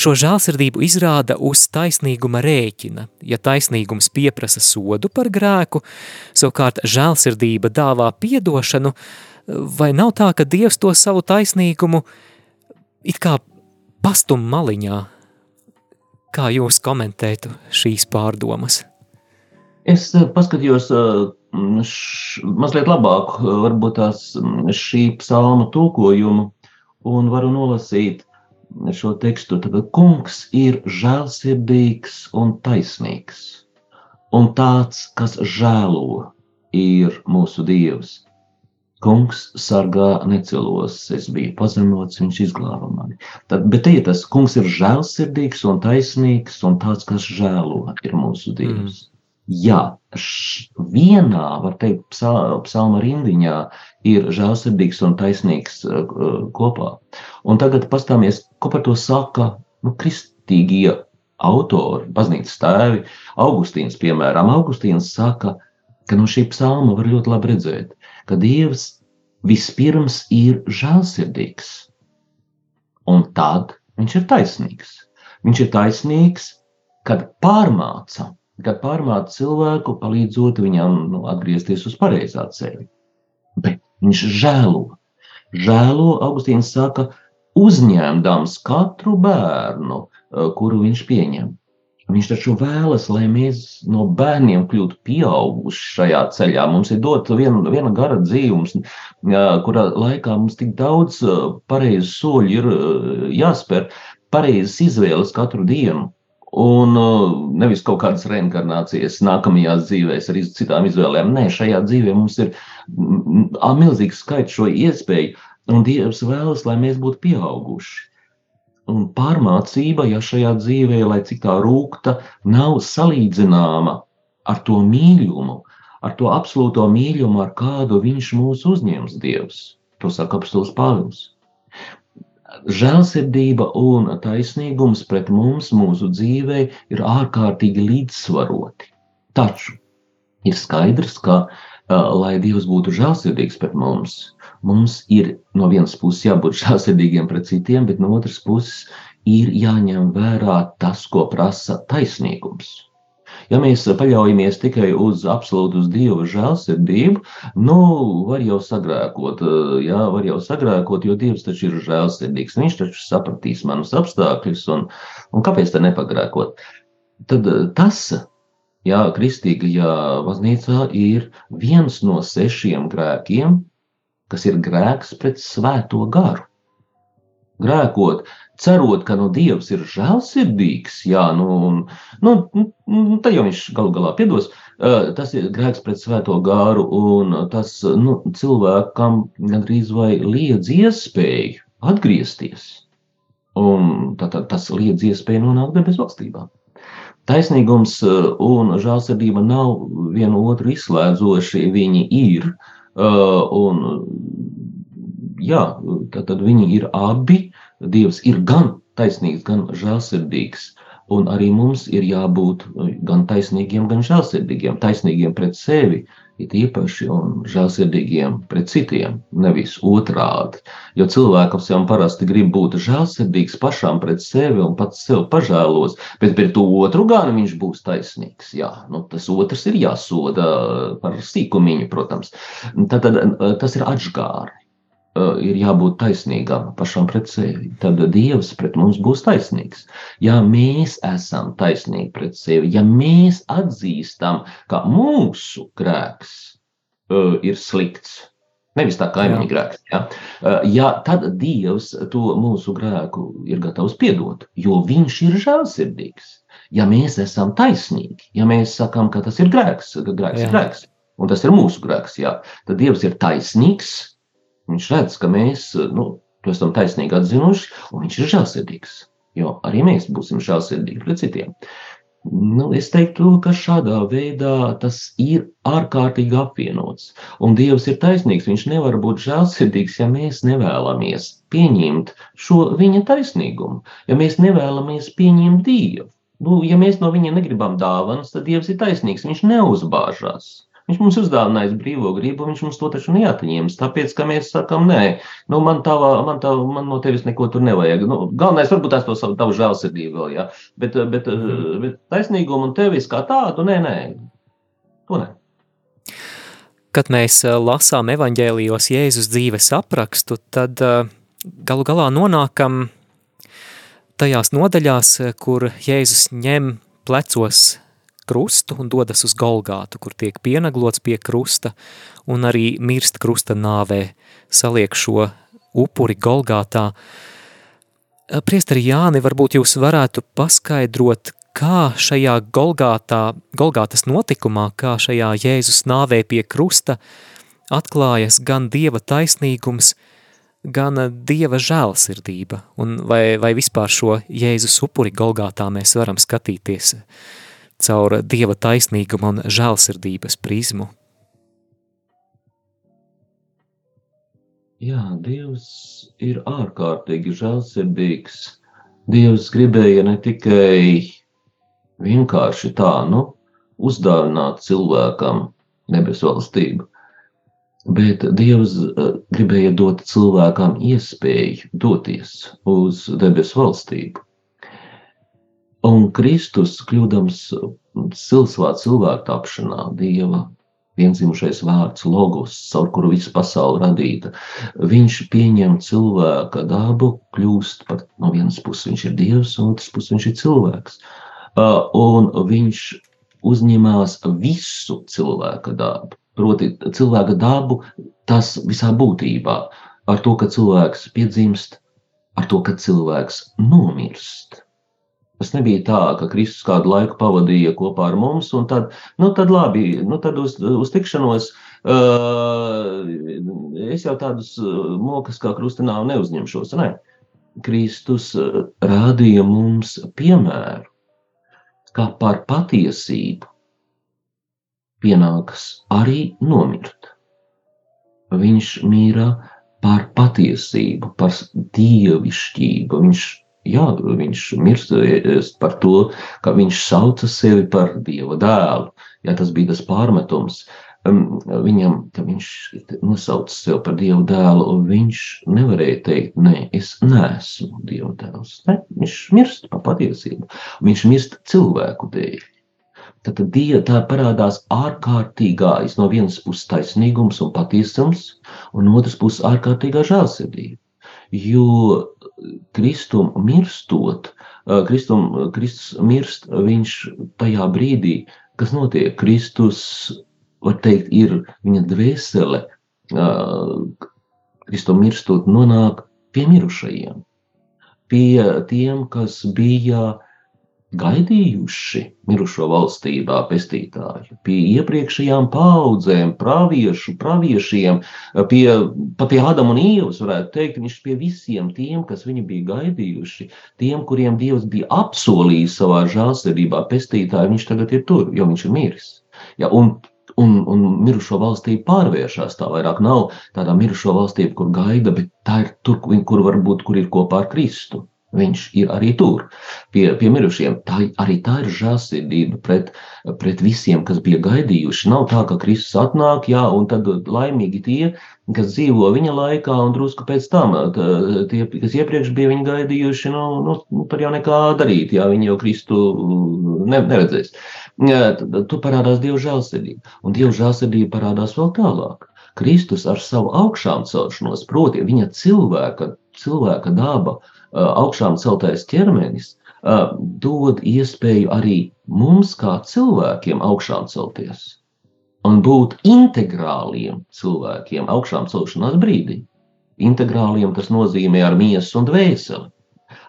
šo žēlsirdību izrāda uz taisnīguma rēķina. Ja taisnīgums pieprasa sodu par grēku, savukārt žēlsirdība dāvā piedošanu, vai nav tā, ka Dievs to savu taisnīgumu it kā pastum maliņā? Kā jūs komentētu šīs pārdomas? Es eh, paskatījos uh š, mazliet labāk, varbūt tās šī psalma tulkojumu, un varu nolasīt šo tekstu. Tad kungs ir žēlsirdīgs un taisnīgs, un tāds, kas žēlo, ir mūsu dievs. Kungs sargā necelos, es biju pazemots, viņš izglāba mani. Tad, bet te ir tas, kungs ir žēlsirdīgs un taisnīgs, un tāds, kas žēlo, ir mūsu dievs. Mm. Jā, vienā, var teikt, psalma rindiņā ir žēlsirdīgs un taisnīgs uh, kopā. Un tagad pastāmies, ko par to saka nu, kristīgie autori, baznīcas tēvi. Augustīns, piemēram, Augustīns saka, ka no šī psalma var ļoti labi redzēt, ka Dievs vispirms ir žēlsirdīgs, un tad viņš ir taisnīgs. Viņš ir taisnīgs, kad pārmāca kad pārmāca cilvēku, palīdzot viņam nu, atgriezties uz pareizā ceļa. Bet viņš žēlo. Žēlo, Augustīns saka, uzņemdams katru bērnu, eh, kuru viņš pieņem. Viņš taču vēlas, lai mēs no bērniem kļūtu pieauguši šajā ceļā. Mums ir dota viena, viena gara dzīve, kurā laikā mums tik daudz eh, pareizu soļu ir eh, jāspēr, pareizas izvēles katru dienu. Un uh, nevis kaut kādas reinkarnācijas nākamajās dzīvēs ar citām izvēlēm. Nē, šajā dzīvē mums ir milzīgs skaits šo iespēju, un Dievs vēlas, lai mēs būtu pieauguši. Un pārmācība, ja šajā dzīvē, lai cik tā rūkta, nav salīdzināma ar to mīlumu, ar to absolūto mīlumu, ar kādu viņš mūs uzņems Dievs. To saka apstults Pāvils žēlsirdība un taisnīgums pret mums, mūsu dzīvē, ir ārkārtīgi līdzsvaroti. Taču ir skaidrs, ka, lai Dievs būtu žēlsirdīgs pret mums, mums ir no vienas puses jābūt žēlsirdīgiem pret citiem, bet no otras puses ir jāņem vērā tas, ko prasa taisnīgums. Ja mēs paļaujamies tikai uz absolūtu uz Dieva žēlsirdību, nu, var jau sagrēkot, jā, var jau sagrēkot, jo Dievs taču ir žēlsirdīgs. Viņš taču sapratīs manus apstākļus, un, un kāpēc te nepagrēkot? Tad tas, jā, kristīgajā baznīcā ir viens no sešiem grēkiem, kas ir grēks pret svēto garu. Grēkot, cerot, ka nu, Dievs ir žēlsirdīgs, jā, nu, un, nu, nu, tad jau viņš galu galā piedos, tas ir grēks pret svēto gāru, un tas nu, cilvēkam gandrīz vai liedz iespēju atgriezties. Un tad, tad tas liedz iespēju nonākt debes valstībā. Taisnīgums un žēlsirdība nav vienu otru izslēdzoši, viņi ir. Un, jā, tad, viņi ir abi. Dievs ir gan taisnīgs, gan žēlsirdīgs. Un arī mums ir jābūt gan taisnīgiem, gan žēlsirdīgiem. Taisnīgiem pret sevi, it īpaši, un žēlsirdīgiem pret citiem, nevis otrādi. Jo cilvēkam jau parasti grib būt žēlsirdīgs pašām pret sevi un pats sev pažēlos, bet pret otru gan viņš būs taisnīgs. Jā, nu, tas otrs ir jāsoda par sīkumiņu, protams. Tad, tad tas ir atžgāri. Eh, ir jābūt taisnīgam pašam pret sevi. Tad Dievs pret mums būs taisnīgs. Ja mēs esam taisnīgi pret sevi, ja mēs atzīstam, ka mūsu grēks uh, ir slikts, nevis tā kaimiņa grēks, ja? Uh, ja, tad Dievs to mūsu grēku ir gatavs piedot, jo Viņš ir žēlsirdīgs. Ja mēs esam taisnīgi, ja mēs sakām, ka tas ir grēks, ka grēks jā. ir grēks, un tas ir mūsu grēks, jā, tad Dievs ir taisnīgs Viņš redz, ka mēs nu, to esam taisnīgi atzinuši, un viņš ir žēlsirdīgs. Jo arī mēs būsim žēlsirdīgi pret citiem. Nu, es teiktu, ka šādā veidā tas ir ārkārtīgi apvienots. Un Dievs ir taisnīgs. Viņš nevar būt žēlsirdīgs, ja mēs nevēlamies pieņemt šo viņa taisnīgumu, ja mēs nevēlamies pieņemt Dievu. Nu, ja mēs no viņa negribam dāvanas, tad Dievs ir taisnīgs. Viņš neuzbāžās. Viņš mums uzdāvinājis brīvo gribu, viņš mums to taču neatņems. Tāpēc, ka mēs sakām, nē, nu, man, tava, man, tava, man no tevis neko tur nevajag. Nu, galvenais varbūt tās to savu tavu žēlsirdību vēl, jā. Bet, bet, mm. bet taisnīgumu un tevis kā tādu, nē, nē, to nē. Kad mēs eh, lasām evaņģēlijos Jēzus dzīves aprakstu, tad eh, galu galā nonākam tajās nodaļās, kur Jēzus ņem plecos krustu un dodas uz Golgātu, kur tiek pienaglots pie krusta un arī mirst krusta nāvē, saliek šo upuri Golgātā. Priesteri Jāni, varbūt jūs varētu paskaidrot, kā šajā Golgātā, Golgātas notikumā, kā šajā Jēzus nāvē pie krusta atklājas gan Dieva taisnīgums, gan Dieva žēlsirdība, un vai, vai vispār šo Jēzus upuri Golgātā mēs varam skatīties uh, caur Dieva taisnīguma un žēlsirdības prizmu. Jā, Dievs ir ārkārtīgi žēlsirdīgs. Dievs gribēja ne tikai vienkārši tā, nu, uzdāvināt cilvēkam debesu valstību, bet Dievs uh, gribēja dot cilvēkam iespēju doties uz debesu valstību. Un Kristus, kļūdams silsvā cilvēku tapšanā, Dieva vienzimušais vārds, logos, caur kuru visa pasaule radīta, viņš pieņem cilvēka dabu, kļūst par, no vienas puses viņš ir Dievs, un otras puses viņš ir cilvēks. Un viņš uzņemās visu cilvēka dabu, proti cilvēka dabu, tas visā būtībā, ar to, ka cilvēks piedzimst, ar to, ka cilvēks nomirst Tas nebija tā, ka Kristus kādu laiku pavadīja kopā ar mums, un tad, nu, tad labi, nu, tad uz, uz tikšanos uh, es jau tādus mokas kā krustinā neuzņemšos. Ne? Kristus rādīja mums piemēru, kā par patiesību pienākas arī nomirt. Viņš mīra par patiesību, par dievišķību. Viņš Jā, viņš mirst par to, ka viņš sauca sevi par Dieva dēlu. Jā, tas bija tas pārmetums viņam, ka viņš nosauca sevi par Dieva dēlu, un viņš nevarēja teikt, nē, es neesmu Dieva dēls. Ne, viņš mirst par patiesību. Viņš mirst cilvēku dēļ. Tad die, tā parādās ārkārtīgais no vienas puses taisnīgums un patiesums, un otras puses ārkārtīgā žēlsirdība. Jo Kristum mirstot, Kristum, Kristus mirst, viņš tajā brīdī, kas notiek, Kristus, var teikt, ir viņa dvēsele, Kristum mirstot nonāk pie mirušajiem, pie tiem, kas bija gaidījuši mirušo valstībā pestītāju, pie iepriekšējām paudzēm, praviešu, praviešiem, pie, pat pie Ādama un Ievas, varētu teikt, viņš pie visiem tiem, kas viņu bija gaidījuši, tiem, kuriem Dievs bija apsolījis savā žālsirdībā pestītāju, viņš tagad ir tur, jo viņš ir miris. Ja, un un, un mirušo valstība pārvēršas. Tā vairs nav tāda mirušo valstība, kur gaida, bet tā ir tur, kur varbūt kur ir kopā ar Kristu. Viņš ir arī tur, pie, pie mirušiem. Tā, arī tā ir žēlsirdība pret, pret visiem, kas bija gaidījuši. Nav tā, ka Kristus atnāk, jā, un tad laimīgi tie, kas dzīvo viņa laikā, un drusku pēc tam tie, kas iepriekš bija viņa gaidījuši, nu, nu, nu par jau nekā darīt, jā, viņi jau Kristu ne, neredzēs. Tu parādās Dieva žēlsirdība, un Dieva žēlsirdība parādās vēl tālāk. Kristus ar savu augšām celšanos, proti viņa cilvēka, cilvēka daba, augšām celtais ķermenis dod iespēju arī mums, kā cilvēkiem, augšām celties un būt integrāliem cilvēkiem augšām celšanās brīdī. Integrāliem tas nozīmē ar miesu un dvēseli.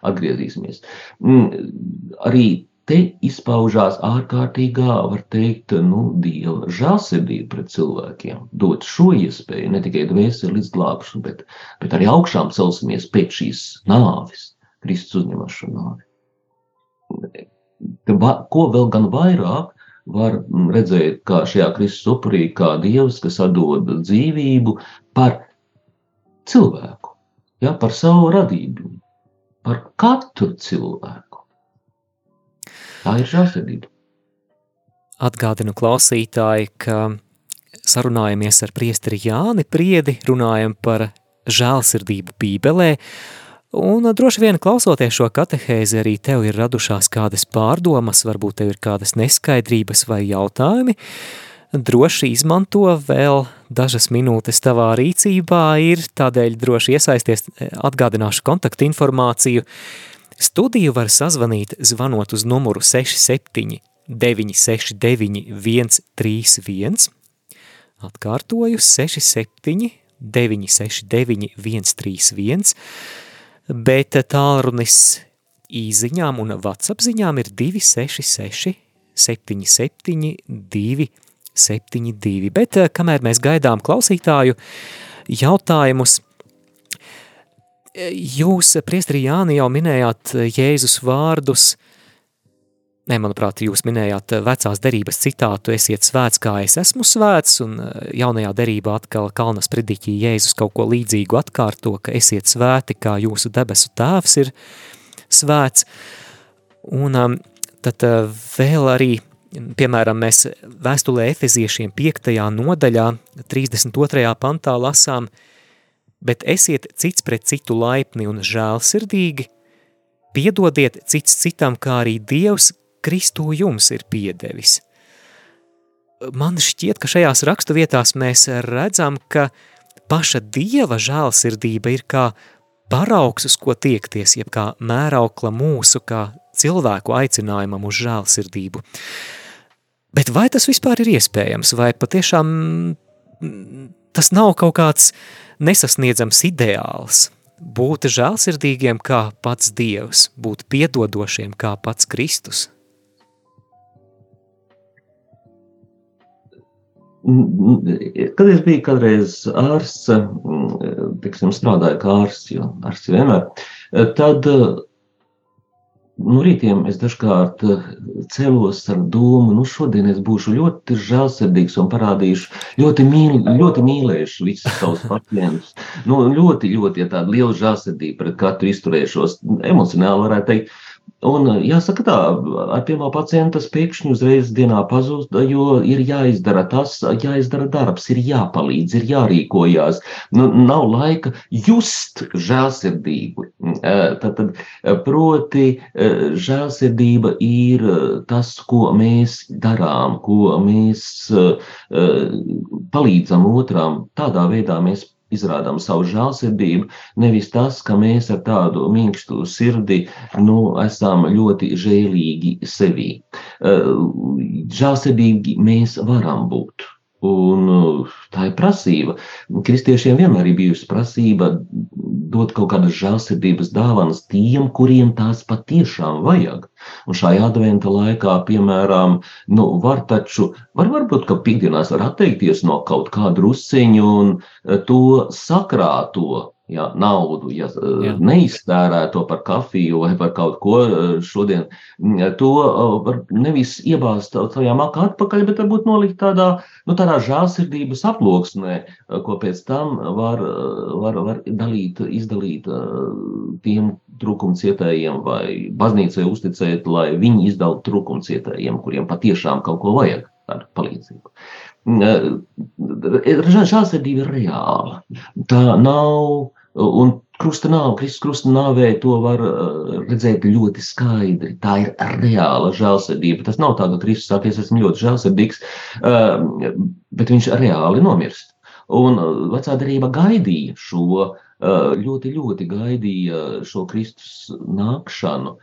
Atgriezīsimies. Mm, arī te izpaužās ārkārtīgā, var teikt, nu, dieva žēlsirdība pret cilvēkiem. Dot šo iespēju ne tikai dvēseli līdz glābšanu, bet, bet arī augšām celsimies pēc šīs nāves, Kristus uzņemas šo nāvi. Ko vēl gan vairāk var redzēt, kā šajā Kristus upurī, kā Dievs, kas atdod dzīvību par cilvēku, ja, par savu radību, par katru cilvēku. Tā ir žēlsirdība. Atgādinu klausītāji, ka sarunājamies ar priesteri Jāni Priedi, runājam par žēlsirdību Bībelē, un droši vien klausoties šo katehēzi arī tev ir radušās kādas pārdomas, varbūt tev ir kādas neskaidrības vai jautājumi, droši izmanto vēl dažas minūtes tavā rīcībā ir, tādēļ droši iesaisties, atgādināšu kontaktu informāciju Studiju var sazvanīt zvanot uz numuru 67 969 131, atkārtoju 67 969 131, bet tālrunis īziņām un WhatsApp ziņām ir 266 77 272, bet kamēr mēs gaidām klausītāju jautājumus, Jūs, priestri Jāni, jau minējāt Jēzus vārdus, ne, manuprāt, jūs minējāt vecās derības citātu, esiet svēts, kā es esmu svēts, un jaunajā derībā atkal Kalnas prediķī Jēzus kaut ko līdzīgu atkārto, ka esiet svēti, kā jūsu debesu tēvs ir svēts, un tad vēl arī piemēram, mēs vēstulē efeziešiem 5. nodaļā, 32. pantā lasām, bet esiet cits pret citu laipni un žēlsirdīgi, piedodiet cits citam, kā arī Dievs Kristu jums ir piedevis. Man šķiet, ka šajās rakstu vietās mēs redzam, ka paša Dieva žēlsirdība ir kā paraugs, uz ko tiekties, jeb kā mēraukla mūsu, kā cilvēku aicinājumam uz žēlsirdību. Bet vai tas vispār ir iespējams, vai patiešām tas nav kaut kāds uh, nesasniedzams ideāls, būt žēlsirdīgiem kā pats Dievs, būt piedodošiem kā pats Kristus. Kad es biju kādreiz ārsts, tiksim, strādāju kā ārsts, jo ārsts vienmēr, tad no rītiem es dažkārt eh, celos ar domu, nu šodien es būšu ļoti žēlsirdīgs un parādīšu, ļoti, mīl, ļoti mīlēšu visus savus pacientus. Nu, ļoti, ļoti, ja tāda liela žēlsirdība pret katru izturēšos, emocionāli varētu teikt. Un jāsaka tā, ar pirmo pacientu tas pēkšņi uzreiz dienā pazūst, jo ir jāizdara tas, jāizdara darbs, ir jāpalīdz, ir jārīkojās. Nu, nav laika just žēlsirdību. Tad, tad proti, žēlsirdība ir tas, ko mēs darām, ko mēs palīdzam otram. Tādā veidā mēs izrādām savu žēlsirdību, nevis tas, ka mēs ar tādu mīkstu sirdi nu, esam ļoti žēlīgi sevī. Žēlsirdīgi mēs varam būt. Un uh, tā ir prasība. Kristiešiem vienmēr ir bijusi prasība dot kaut kādas žēlsirdības dāvanas tiem, kuriem tās patiešām vajag. Un šajā adventa laikā, piemēram, nu, var taču, var varbūt, ka pikdienās var atteikties no kaut kā drusciņu un uh, to sakrāto ja, naudu, ja Jā. neiztērē to par kafiju vai par kaut ko šodien, to var nevis iebāzt tajā makā atpakaļ, bet varbūt nolikt tādā, nu, tādā žālsirdības aploksnē, ko pēc tam var, var, var dalīt, izdalīt tiem trūkumcietējiem vai baznīcai uzticēt, lai viņi izdala trūkumcietējiem, kuriem patiešām kaut ko vajag, tādu palīdzību. Žēlsirdība ir reāla. Tā nav, un krusta nāve, Kristus krusta nāvē to var redzēt ļoti skaidri. Tā ir reāla žēlsirdība. Tas nav tā, ka Kristus saka, es esmu ļoti žēlsirdīgs, bet viņš reāli nomirst. Un vecā darība gaidīja šo, ļoti, ļoti gaidīja šo Kristus nākšanu.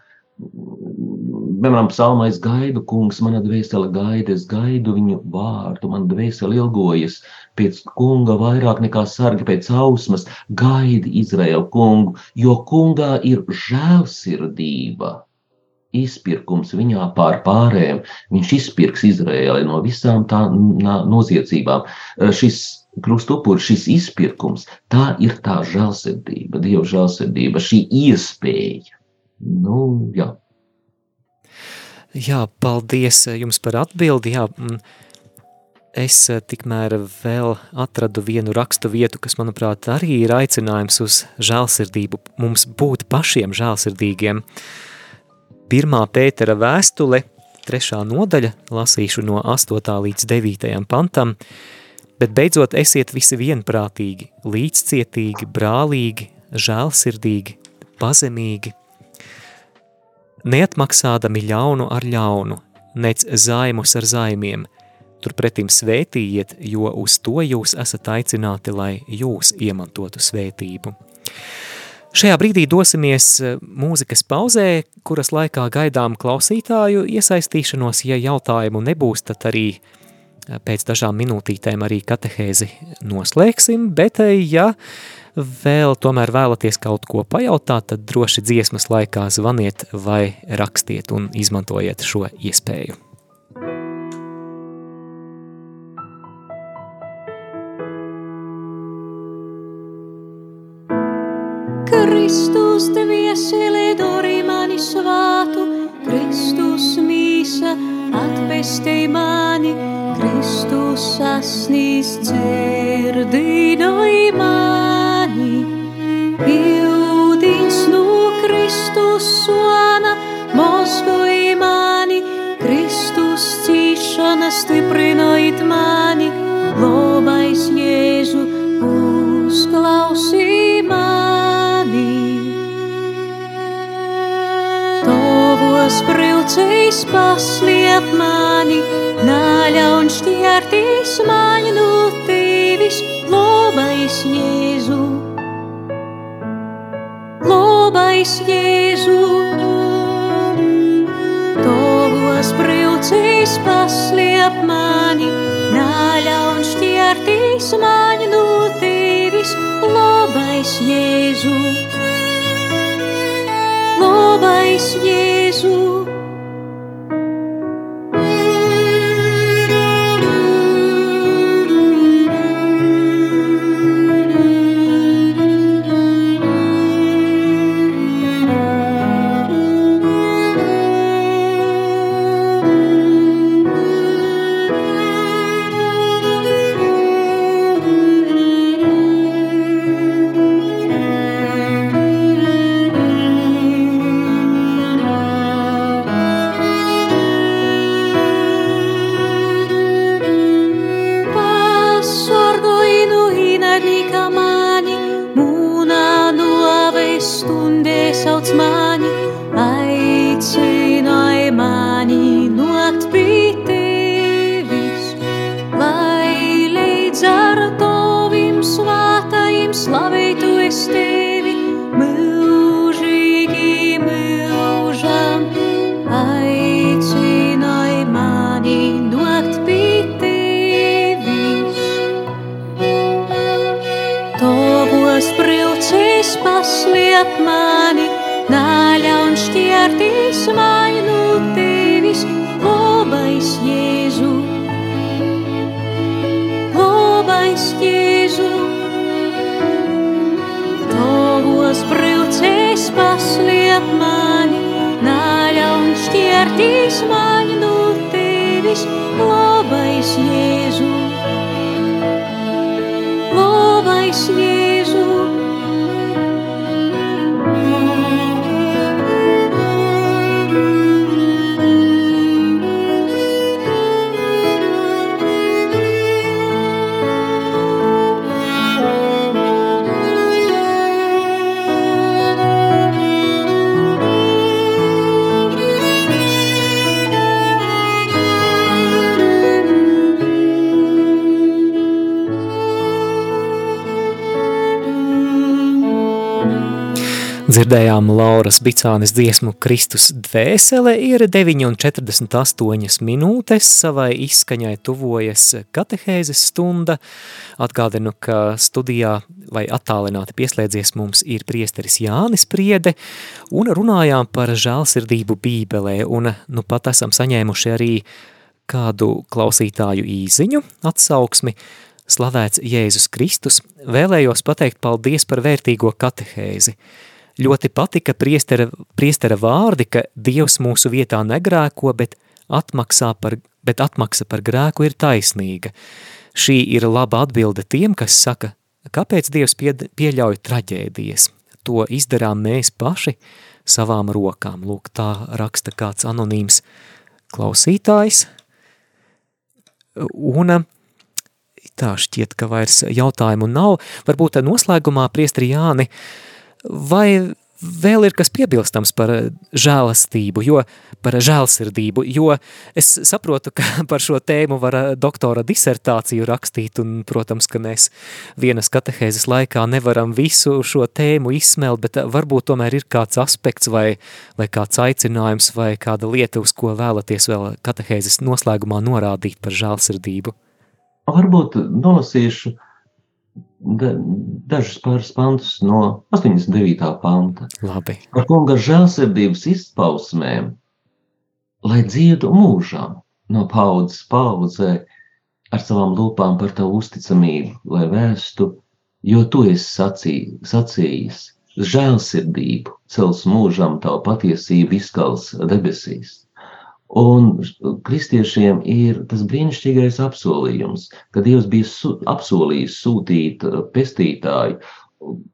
Piemēram, psalmā es gaidu, kungs, mana dvēsele gaida, es gaidu viņu vārdu, man dvēsele ilgojas pēc kunga vairāk nekā sargi pēc ausmas, gaidi Izraēlu kungu, jo kungā ir žēlsirdība. Izpirkums viņā pār pārējiem, viņš izpirks Izraēli no visām tā noziedzībām. Šis krustupuris, šis izpirkums, tā ir tā žēlsirdība, Dieva žēlsirdība, šī iespēja. Nu, jā. Jā, paldies eh, jums par atbildi. Jā, mm, es eh, tikmēr vēl atradu vienu rakstu vietu, kas, manuprāt, arī ir aicinājums uz žēlsirdību, mums būt pašiem žēlsirdīgiem. Pirmā Pētera vēstule, trešā nodaļa, lasīšu no 8. līdz 9. pantam, bet beidzot esiet visi vienprātīgi, līdzcietīgi, brālīgi, žēlsirdīgi, pazemīgi, neatmaksādami ļaunu ar ļaunu, nec zaimus ar zaimiem, turpretim svētījiet, jo uz to jūs esat aicināti, lai jūs iemantotu svētību. Šajā brīdī dosimies e, mūzikas pauzē, kuras laikā gaidām klausītāju iesaistīšanos, ja jautājumu nebūs, tad arī e, pēc dažām minūtītēm arī katehēzi noslēgsim, bet e, ja vēl tomēr vēlaties kaut ko pajautāt, tad droši dziesmas laikā zvaniet vai rakstiet un izmantojiet šo iespēju. Kristus tevi ieselē dori mani svātu, Kristus mīsa atpestei mani, Kristus sasnīs dzirdināja mani. Pildīts no Kristus svana, Moskvai mani, Kristus cīšana stiprinājot mani, labais Jēzu uzklausī Tavos braucējs pasliep mani, naļaun šķērtīs mani no tevis, labais Jēzu. Labais Jēzu, tavos brīvcīs pasliep mani, naļaun šķērtīs mani no tevis, labais Jēzu. Labais Jēzu. 稣 Labais Jēzu. Dzirdējām Lauras Bicānes dziesmu Kristus dvēsele ir 9,48 minūtes, savai izskaņai tuvojas katehēzes stunda. Atgādinu, ka studijā vai attālināti pieslēdzies mums ir priesteris Jānis Priede un runājām par žēlsirdību bībelē. Un nu pat esam saņēmuši arī kādu klausītāju īziņu atsauksmi, Slavēts Jēzus Kristus, vēlējos pateikt paldies par vērtīgo katehēzi – Ļoti patika priestera, priestera vārdi, ka Dievs mūsu vietā negrēko, bet, atmaksā par, bet atmaksa par grēku ir taisnīga. Šī ir laba atbilde tiem, kas saka, kāpēc Dievs pie, pieļauj traģēdijas. To izdarām mēs paši savām rokām. Lūk, tā raksta kāds anonīms klausītājs. Un tā šķiet, ka vairs jautājumu nav. Varbūt noslēgumā, priestri Jāni, uh, Vai vēl ir kas piebilstams par žēlastību, jo, par žēlsirdību, jo es saprotu, ka par šo tēmu var doktora disertāciju rakstīt, un, protams, ka mēs vienas katehēzes laikā nevaram visu šo tēmu izsmelt, bet varbūt tomēr ir kāds aspekts vai, vai kāds aicinājums vai kāda lieta, uz ko vēlaties vēl katehēzes noslēgumā norādīt par žēlsirdību. Varbūt nolasīšu uh, da, dažus pāris pantus no 89. panta. Labi. Par kunga žēlsirdības izpausmēm, lai dziedu mūžām no paudzes paudzē ar savām lūpām par tavu uzticamību, lai vēstu, jo tu esi sacī, sacījis, žēlsirdību cels mūžam tavu patiesību izkals debesīs. Un kristiešiem ir tas brīnišķīgais apsolījums, ka Dievs bija apsolījis sūtīt uh, pestītāju,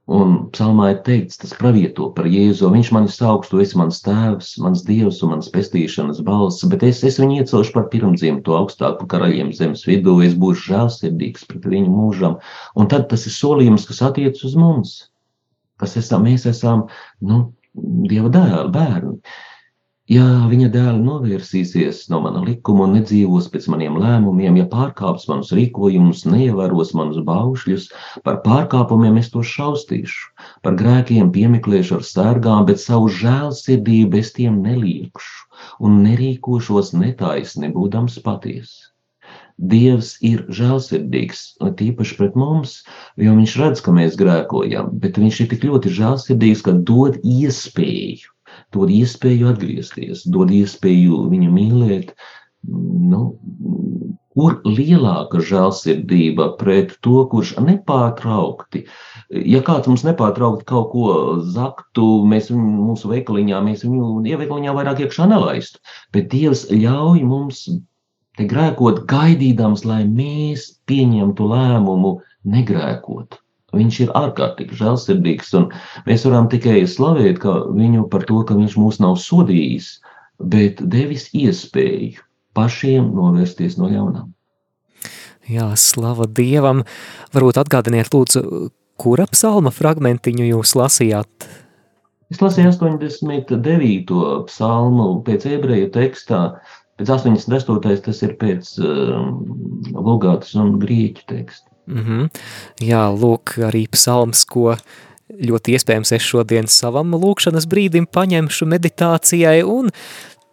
un psalmā ir teikts, tas pravieto par Jēzu, viņš mani sauks, tu esi mans tēvs, mans Dievs un mans pestīšanas balss, bet es, es viņu iecelšu par pirmdzimto augstāku karaļiem zemes vidū, es būšu žēlsirdīgs pret viņu mūžam, un tad tas ir solījums, kas attiec uz mums, kas esam, mēs esam, nu, Dieva dēli, bērni. Ja viņa dēli novērsīsies no mana likuma un nedzīvos pēc maniem lēmumiem, ja pārkāps manus rīkojumus, neievēros manus baušļus, par pārkāpumiem es to šaustīšu, par grēkiem piemeklēšu ar sērgām, bet savu žēlsirdību es tiem neliekšu un nerīkošos netaisni, būdams patiesa. Dievs ir žēlsirdīgs, tīpaši pret mums, jo viņš redz, ka mēs grēkojam, bet viņš ir tik ļoti žēlsirdīgs, ka dod iespēju dod iespēju atgriezties, dod iespēju viņu mīlēt. Nu, kur lielāka žēlsirdība pret to, kurš nepārtraukti, ja kāds mums nepārtraukti kaut ko zaktu, mēs viņu mūsu veikaliņā, mēs viņu ieveikaliņā vairāk iekšā nelaistu, bet Dievs ļauj mums te grēkot, gaidīdams, lai mēs pieņemtu lēmumu negrēkot. Viņš ir ārkārtīgi žēlsirdīgs, un mēs varam tikai slavēt viņu par to, ka viņš mūs nav sodījis, bet devis iespēju pašiem novērsties no ļaunām. Jā, slava Dievam. Varbūt atgādiniet, lūdzu, kura psalma fragmentiņu jūs lasījāt? Es lasīju 89. psalmu pēc ebreju tekstā, pēc 88. tas ir pēc um, Lugātas un Grieķu teksta. Mm -hmm. Jā, lūk, arī psalms, ko ļoti iespējams es šodien savam lūkšanas brīdim paņemšu meditācijai, un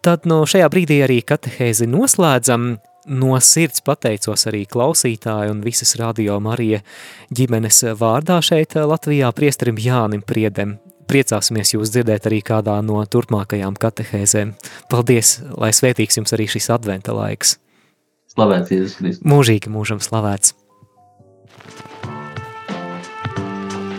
tad no šajā brīdī arī katehēzi noslēdzam. No sirds pateicos arī klausītāju un visas radio Marija ģimenes vārdā šeit Latvijā priesterim Jānim Priedem priecāsimies jūs dzirdēt arī kādā no turpmākajām katehēzēm. Paldies, lai svētīgs jums arī šis adventa laiks. Slavēts Jēzus Kristus. Mūžīgi mūžam slavēts.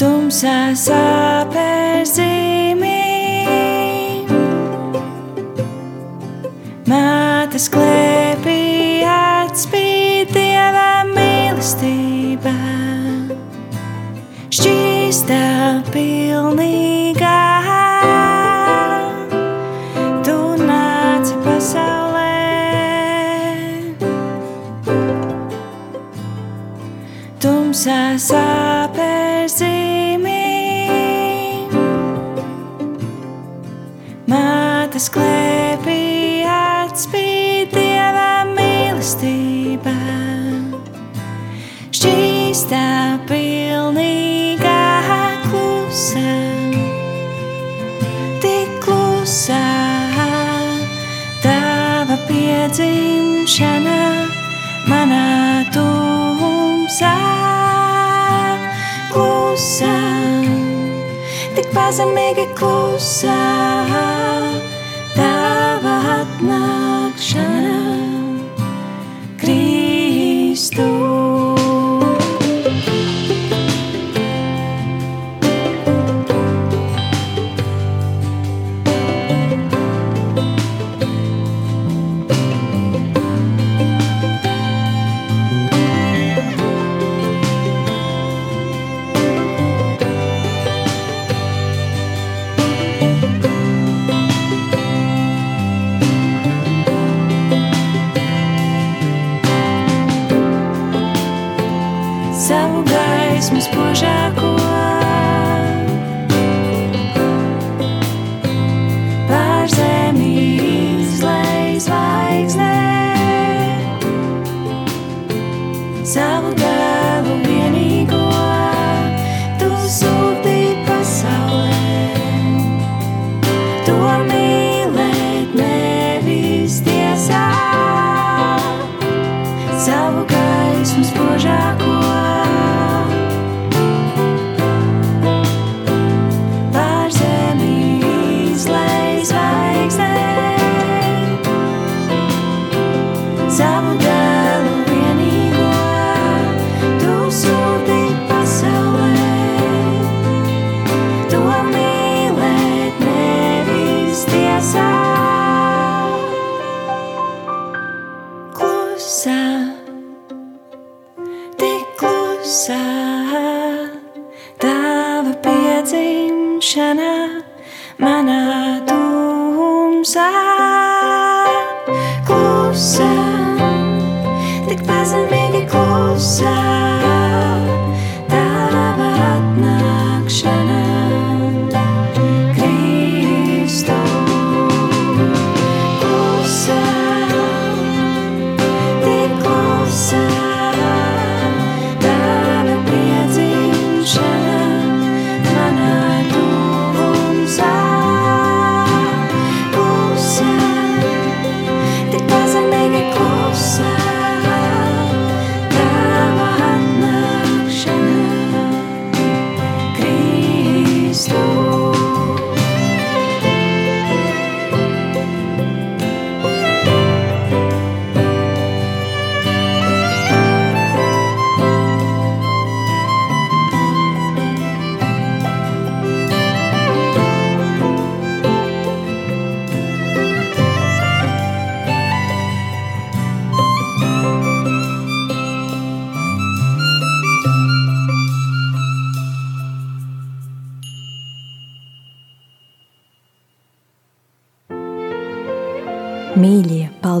tumsā sāpēzīmī. Mātes klēpī atspīd dieva mīlestība. Šķīstām pazemīgi klusā, tava atnākšana, Kristus.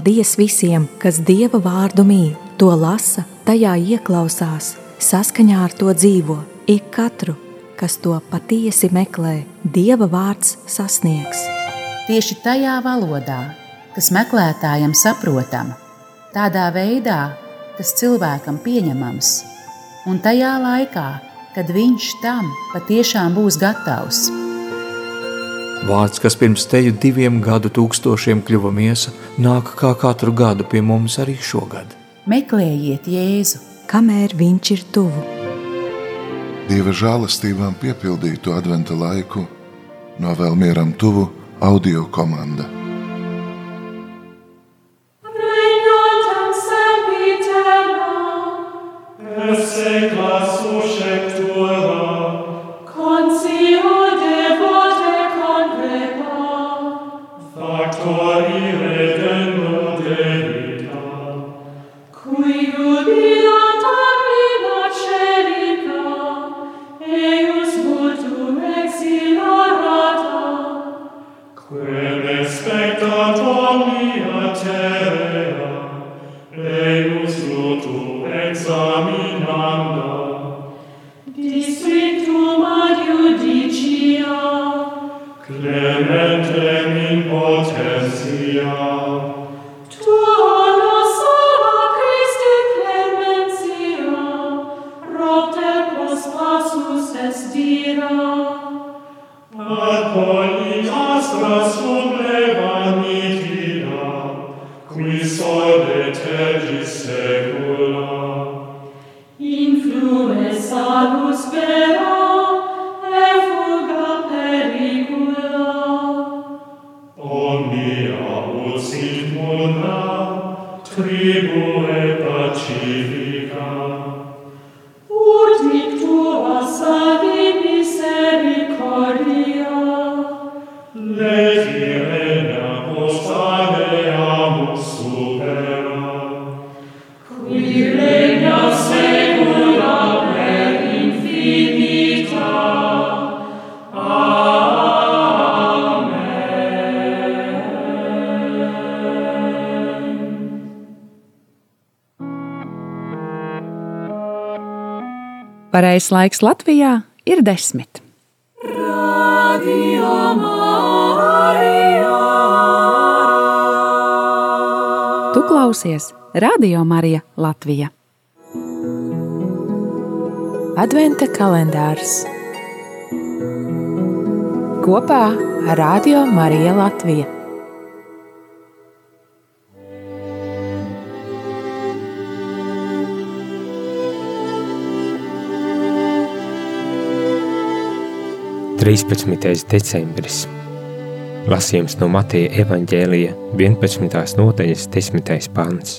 Paldies visiem, kas Dieva vārdu mīl, to lasa, tajā ieklausās, saskaņā ar to dzīvo. Ik katru, kas to patiesi meklē, Dieva vārds sasniegs. Tieši tajā valodā, kas meklētājam saprotama, tādā veidā, kas cilvēkam pieņemams, un tajā laikā, kad viņš tam patiešām būs gatavs. Vārds, kas pirms teju diviem gadu tūkstošiem kļuva miesa, nāk kā katru gadu pie mums arī šogad. Meklējiet Jēzu, kamēr viņš ir tuvu. Dieva žēlastībām piepildītu adventa laiku, novēl mieram tuvu audio komanda. clementem in potentia Pareizais laiks Latvijā ir desmit. Radio Marija. Tu klausies Radio Marija Latvija. Adventa kalendārs kopā ar Radio Mariju Latviju. 13. decembris. Lasījums no Mateja evaņģēlija 11. nodaļas 10. pants.